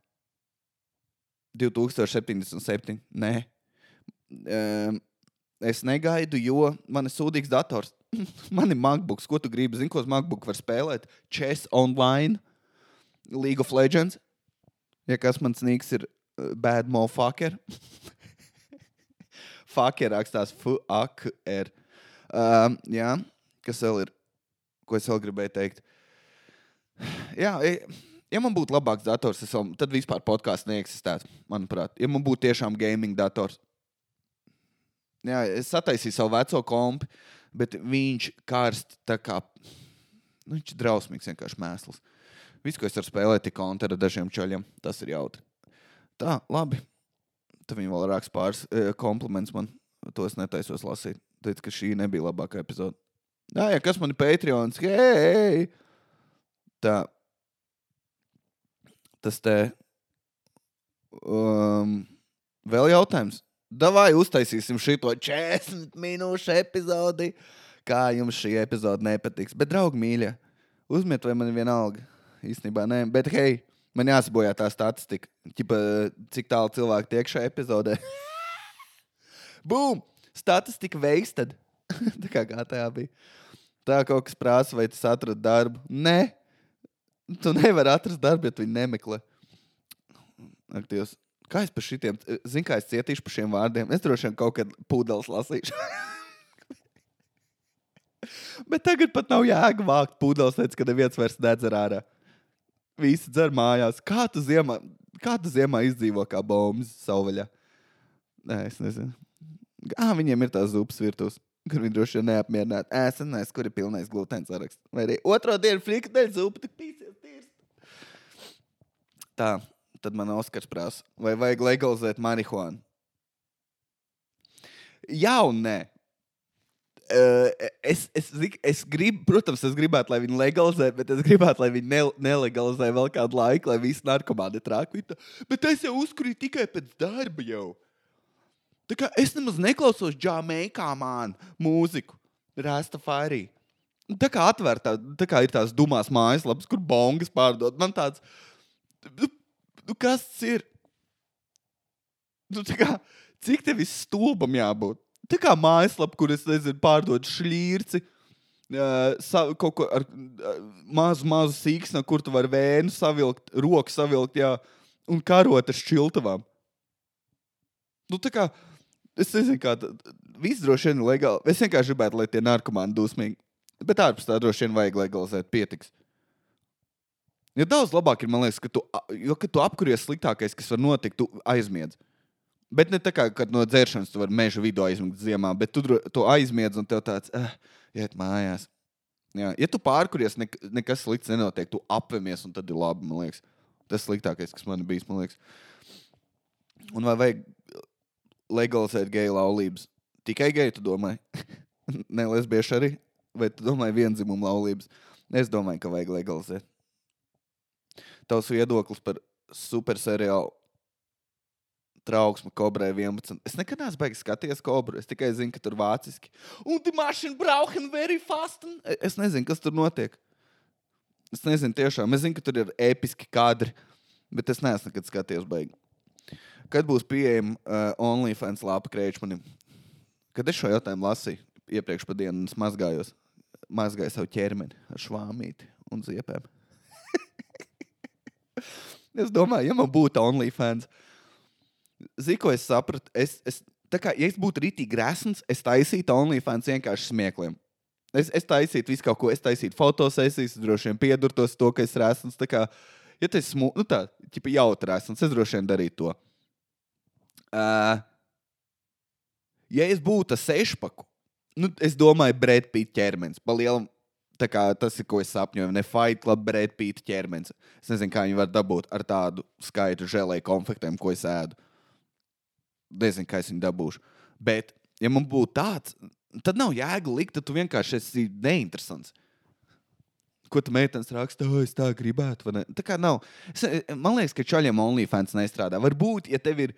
2077? Nē. Um, es negaidu, jo man ir sūdīgs dators. man ir MacBooks. Ko tu gribi? Zini, ko uz MacBook var spēlēt? Chess online, League of Legends. Ja kas man sniegs ir uh, bad motherfucker. Fucker rakstās F-A-K-R. Um, jā, kas vēl ir? Ko es vēl gribēju teikt? Jā, ja man būtu labāks dators, vēl, tad vispār podkāsts neeksistētu. Manuprāt, ja man būtu tiešām gaming dators. Jā, es sataisīju savu veco kompu, bet viņš karst tā kā. Nu, viņš ir drausmīgs, vienkārši mēsls. Viss, ko es varu spēlēt, ir kontra ar dažiem čaļiem. Tas ir jautri. Tā, labi. Tad viņi vēl raksta pāris e, komplimentus man. To es netaisos lasīt. Teicu, ka šī nebija labākā epizode. Jā, jā, kas man ir Patreons? Hei! Tā. Tas te. Um, vēl jautājums. Davai uztaisīsim šo 40 minūšu epizodi. Kā jums šī epizode nepatiks? Bet, draugi, mīļie, uzmet vai man vienalga īstenībā nē. Bet, hei, man jāsabojā tā statistika. Ķipa, cik tālu cilvēki tiek šajā epizodē? Bum! Statistika veiks tad. tā kā GTA bija. Tā kaut kas prasa, vai tas atrada darbu. Nē, tu nevari atrast darbu, ja tu viņu nemeklē. Ak, Dievs. Kā es par šitiem, zinu, kā es cietīšu par šiem vārdiem. Es droši vien kaut kad pūdeles lasīšu. Bet tagad pat nav jēga vākt pūdeles, tāpēc, ka neviens vairs nedzer ārā. Visi dzer mājās. Kā tu ziemā, kā tu ziemā izdzīvo kā bombas savvaļā? Nē, es nezinu. Ah, viņiem ir tās zupas virtuves, kur viņi droši vien neapmierināti. Ēsanais, kur ir pilnais glutēns saraksts. Vai arī otro dienu frikadeļu zupa, tik pīsies tīrs. Tā, tad man Oskars prasa, vai vajag legalizēt marihuānu? Jā un nē. Uh, es, es, es, gribu, protams, es gribētu, lai viņi legalizē, bet es gribētu, lai viņi ne, nelegalizē vēl kādu laiku, lai visi narkomāni trāktu. Bet es jau uzkurīju tikai pēc darba. Jau. Tā kā es nemaz neklausos džāmeikā mānu mūziku, rasta fārī. Tā kā atvērta, tā kā ir tās dumās mājaslapas, kur bongas pārdod. Man tāds, nu, nu kas tas ir? Nu, kā, cik tev viss stulbam jābūt? Tā kā mājaslapa, kur es nezinu, pārdod šķīrci. Uh, sa, kaut ko ar uh, mazu, mazu sīksnu, kur tu vari vēnu savilkt, roku savilkt, jā, un karot ar šķiltavām. Nu, tā kā Es nezinu, kā viss droši vien ir legāli. Es vienkārši gribētu, lai tie narkomāni dusmīgi. Bet ārpus tā droši vien vajag legalizēt, pietiks. Jo daudz labāk ir, man liekas, ka tu, jo, kad tu apkuries sliktākais, kas var notikt, tu aizmiedz. Bet ne tā kā no dzēršanas tu vari meža vidū aizmigt ziemā, bet tu to aizmiedz un tev tāds eh, iet mājās. Jā. Ja tu pārkuries, ne, nekas slikts nenotiek, tu apvemies un tad ir labi, man liekas. Tas sliktākais, kas man ir bijis, man liekas. Un vai vajag legalizēt geju laulības. Tikai geju, tu domāji? ne lesbiešu arī? Vai tu domāji vienzimumu laulības? Es domāju, ka vajag legalizēt. Tavs viedoklis par superseriālu trauksmu Kobrai 11. Es nekad neesmu beigas skatījies Kobru. Es tikai zinu, ka tur vāciski. Un die mašīna brauchen very fast. Es nezinu, kas tur notiek. Es nezinu, tiešām. Es zinu, ka tur ir episki kadri, bet es neesmu nekad skatījies beigas. Kad būs pieejama uh, OnlyFans lapa krēčmanim? Kad es šo jautājumu lasīju iepriekš pa dienu, es mazgājos, mazgāju savu ķermeni ar švāmīti un ziepēm. es domāju, ja man būtu OnlyFans, zinu, ko es sapratu. Es, es, kā, ja es būtu rītīgi resns, es taisītu OnlyFans vienkārši smiekliem. Es, es taisītu visu kaut ko, es taisītu fotosesijas, droši vien piedurtos to, ka es esmu resns. Kā, ja tas ir nu, tā, jautri resns, es droši vien darītu to. Uh, ja es būtu sešpaku, nu, es domāju, Brad Pitt ķermenis. Palielam, kā, tas ir, ko es sapņoju. Ne Fight Club, Brad Pitt ķermenis. Es nezinu, kā viņi var dabūt ar tādu skaitu žēlēju konfektēm, ko es ēdu. Nezinu, kā es viņu dabūšu. Bet, ja man būtu tāds, tad nav jēga likt, tad tu vienkārši esi neinteresants. Ko tu meitenes raksta, oh, es tā gribētu. Tā kā nav. Es, man liekas, ka čaļiem OnlyFans nestrādā. Varbūt, ja tev ir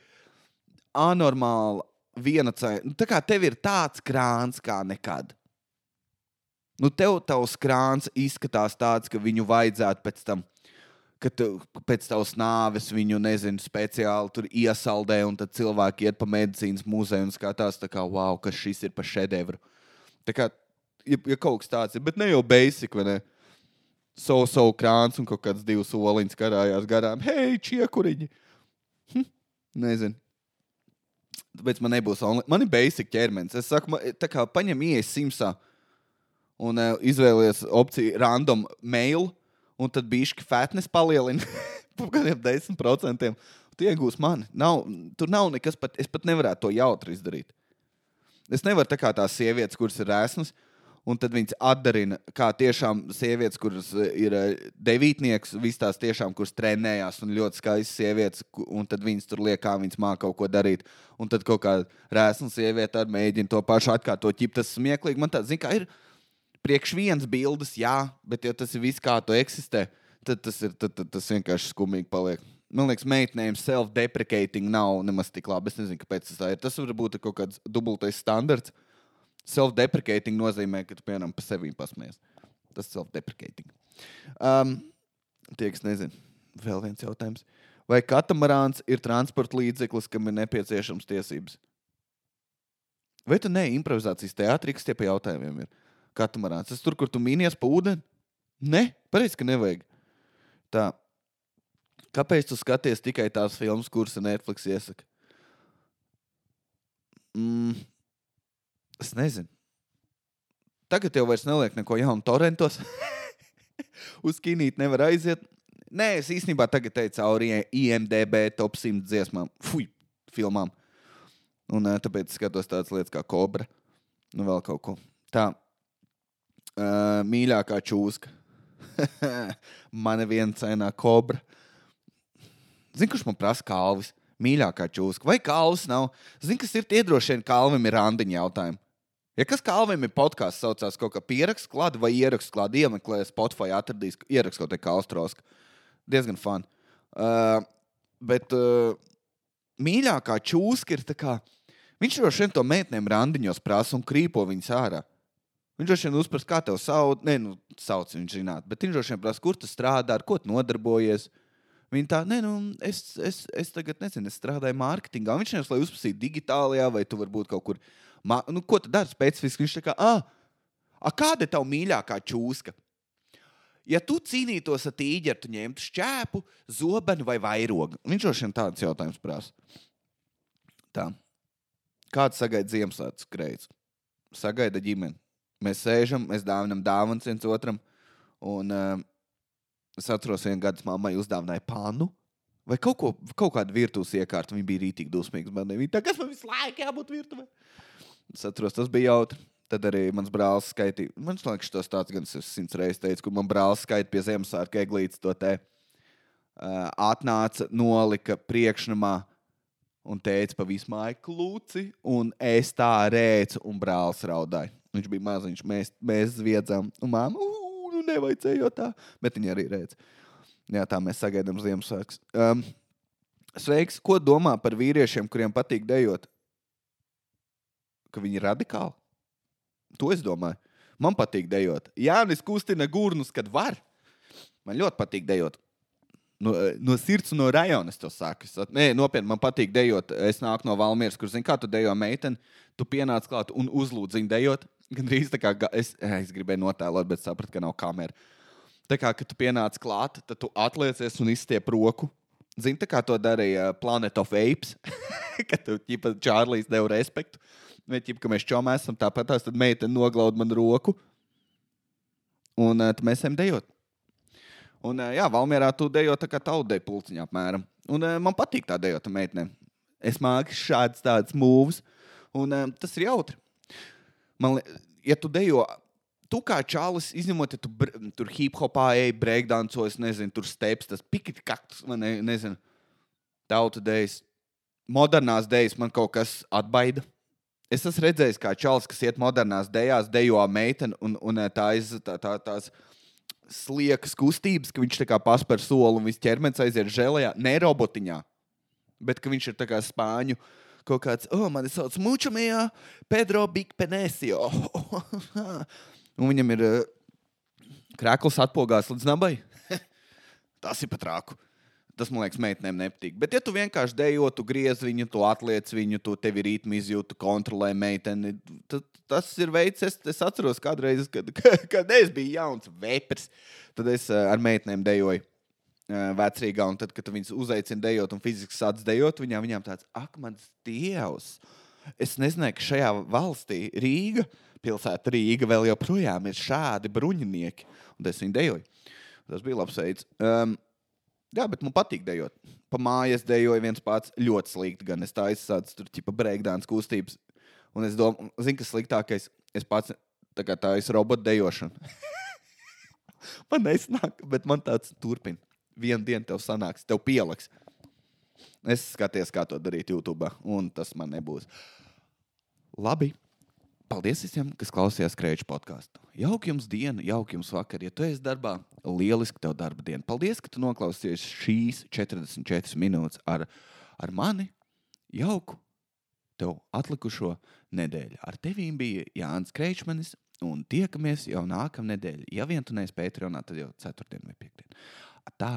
anormāla viena cena. Nu, tā kā tev ir tāds krāns kā nekad. Nu, tev tavs krāns izskatās tāds, ka viņu vajadzētu pēc tam, kad tu, pēc tavas nāves viņu, nezinu, speciāli tur iesaldē, un tad cilvēki iet pa medicīnas muzeju un skatās, tā kā, wow, kas šis ir par šedevru. Tā kā, ja, ja kaut kas tāds ir, bet ne jau basic, vai ne? Savu so, so krāns un kaut kāds divs soliņš karājās garām. Hei, čiekuriņi! Hm, nezinu. Tāpēc man nebūs online. Man ir basic ķermenis. Es saku, man, tā kā paņem ielas simsā un uh, izvēlies opciju random mail, un tad bišķi fatnes palielina par kādiem 10%. Tu iegūsi mani. Nav, tur nav nekas pat, es pat nevarētu to jautri izdarīt. Es nevaru tā kā tās sievietes, kuras ir ēsnas, un tad viņas atdarina, kā tiešām sievietes, kuras ir eh, devītnieks, visas tās tiešām, kuras trenējās, un ļoti skaistas sievietes, un tad viņas tur liek, kā viņas māca kaut ko darīt. Un tad kaut kāda rēsna sieviete mēģina to pašu atkārtot. Ķip, tas smieklīgi. Man tāds, zin, kā ir priekš vienas bildes, jā, bet ja tas ir viss, kā tu eksistē, tad tas, ir, tad, tad, tas vienkārši skumīgi paliek. Man liekas, meitenēm self-deprecating nav nemaz tik labi. Es nezinu, kāpēc tas tā ir. Tas var būt kaut kāds dubultais standarts. Self-deprecating nozīmē, ka tu piemēram par sevi pasmies. Tas ir self-deprecating. Um, tie, kas nezina, vēl viens jautājums. Vai katamarāns ir transporta līdzeklis, kam ir nepieciešams tiesības? Vai tu ne improvizācijas teātrī, kas tie pa jautājumiem ir? Katamarāns. Tas tur, kur tu mīnies pa ūdeni? Nē, pareizi, ka nevajag. Tā. Kāpēc tu skaties tikai tās filmas, kuras Netflix iesaka? Mm, Es nezinu. Tagad jau vairs neliek neko jaunu torrentos. Uz kinīti nevar aiziet. Nē, es īstenībā tagad teicu cauri IMDB top 100 dziesmām, fui, filmām. Un tāpēc skatos tādas lietas kā Cobra. Nu, vēl kaut ko. Tā. Uh, mīļākā čūska. Mana viena cenā Cobra. Zini, kurš man prasa kalvis? Mīļākā čūska. Vai kalvis nav? Zini, kas ir tie droši vien kalvim ir randiņa jautājumi. Ja kas kalvim ir podkāsts, saucās kaut kā pieraksts klāta vai ieraksts klāta, iemeklē Spotify, atradīs ieraksts kaut kā kalstroska. Diezgan fun. Uh, bet uh, mīļākā čūska ir tā kā. Viņš droši vien to meitenēm randiņos prasa un krīpo viņas ārā. Viņš droši vien uzprasa, kā tev sauc, ne, nu, sauc viņš zināt, bet viņš droši vien prasa, kur tu strādā, ar ko tu nodarbojies. Viņa tā, nē, nu, es, es, es tagad nezinu, es strādāju mārketingā. Viņš nevis, lai uzprasītu digitālajā, vai tu varbūt kaut kur, ma, nu, ko tu dari specifiski. Viņš tā kā, ah, a, kāda ir tava mīļākā čūska? Ja tu cīnītos ar tīģeri, tu ņemtu šķēpu, zobenu vai vairogu. Viņš droši vien tāds jautājums prasa. Tā. Kāds sagaida Ziemassvētku skrejus? Sagaida ģimeni. Mēs sēžam, mēs dāvinam dāvanas viens otram. Un, uh, es atceros, vienu gadu mammai uzdāvināja pānu. Vai kaut, ko, kaut kādu virtuves iekārtu. Viņa bija rītīgi dusmīga. Viņa tā, kas man visu laiku jābūt virtuvē? Es atceros, tas bija jautri. Tad arī mans brālis skaitīja. Man liekas, tas tāds gan es simts reizes teicu, kur man brālis skaitīja pie Ziemassvētku eglītes to te. Uh, atnāca, nolika priekšnamā un teica pa visu māju klūci, un es tā rēcu, un brālis raudāja. Viņš bija maziņš, mēs, mēs zviedzām, un māma, nu nevajadzēja tā, bet viņa arī redz. Jā, tā mēs sagaidām Ziemassvētkus. Um, sveiks, ko domā par vīriešiem, kuriem patīk dejot? Ka viņi ir radikāli? To es domāju. Man patīk dejot. Jā, es kustina gurnus, kad var. Man ļoti patīk dejot. No, no sirds, no rajona es to saku. Es, nē, nopietni, man patīk dejot. Es nāku no Valmieras, kur zinu, kā tu dejo meiteni. Tu pienāc klāt un uzlūdz viņu dejot. Gan drīz tā kā es, es gribēju notēlot, bet sapratu, ka nav kameras. Tā kā, kad tu pienāc klāt, tad tu atliecies un izstiep roku. Zini, tā kā to darīja Planet of Apes, kad tu ķipa Čārlis deva respektu. Vai ķipa, ka mēs čomā esam tāpat, tad meitene noglaud man roku. Un uh, mēs ejam dejot. Un, uh, jā, Valmjerā tu dejo tā kā taudē pulciņā apmēram. Un uh, man patīk tā dejota meitene. Es māku šādas tādas mūvas, un uh, tas ir jautri. Man liekas, ja tu dejo tu kā čālis, izņemot, ja tu tur hip hopā ej, breakdansos, nezinu, tur steps, tas pikit kaktus, man ne, nezinu, tautu dēļas. Modernās dēļas man kaut kas atbaida. Es esmu redzējis, kā čalis, kas iet modernās dēļās, dejo meiteni un, un tā, iz, tā, tā tās sliekas kustības, ka viņš tā kā paspēr soli un viss ķermenis aiziet žēlējā, ne robotiņā, bet ka viņš ir tā kā spāņu. Kaut kāds, oh, mani sauc Mučamijā, Pedro Bigpenesio. un viņam ir uh, krēkls atpogās līdz nabai. Tas ir pat rāku. Tas man liekas, meitenēm nepatīk. Bet, ja tu vienkārši dejo, tu griez viņu, tu atliec viņu, tu tevi rītmi izjūti, kontrolē meiteni, tad tas ir veids, es, es atceros kādreiz, kad, kad es biju jauns vepers. Tad es uh, ar meitenēm dejoju vecrīgā, un tad, kad viņas uzaicina dejot un fiziski sāc dejot, viņām, viņām tāds, ak, mans dievs! Es nezināju, ka šajā valstī Rīga pilsēta Rīga vēl joprojām ir šādi bruņinieki. Un es viņu dejoju. Tas bija labs veids. Um, jā, bet man patīk dejot. Pa mājas dejoju viens pats ļoti slikti. Gan es tā izsācu tur tipa breakdance kustības. Un es domāju, zinu, kas sliktākais. Es pats tā kā tā ir robotu dejošana. man nesanāk, bet man tāds turpina. Vienu dienu tev sanāks, tev pieliks. Es skaties, kā to darīt YouTube, un tas man nebūs. Labi. Paldies visiem, kas klausījās Kreča podkāstu. Jauka jums diena, jauka jums vakar. Ja tu esi darbā, lieliski tev darba diena. Paldies, ka tu noklausījies šīs 44 minūtes ar, ar mani. Jauku tev atlikušo nedēļu. Ar tevi bija Jānis Kreičmanis, un tiekamies jau nākamā nedēļa. Ja vien tu neesi Patreonā, tad jau ceturtdien vai piekdien. Tā.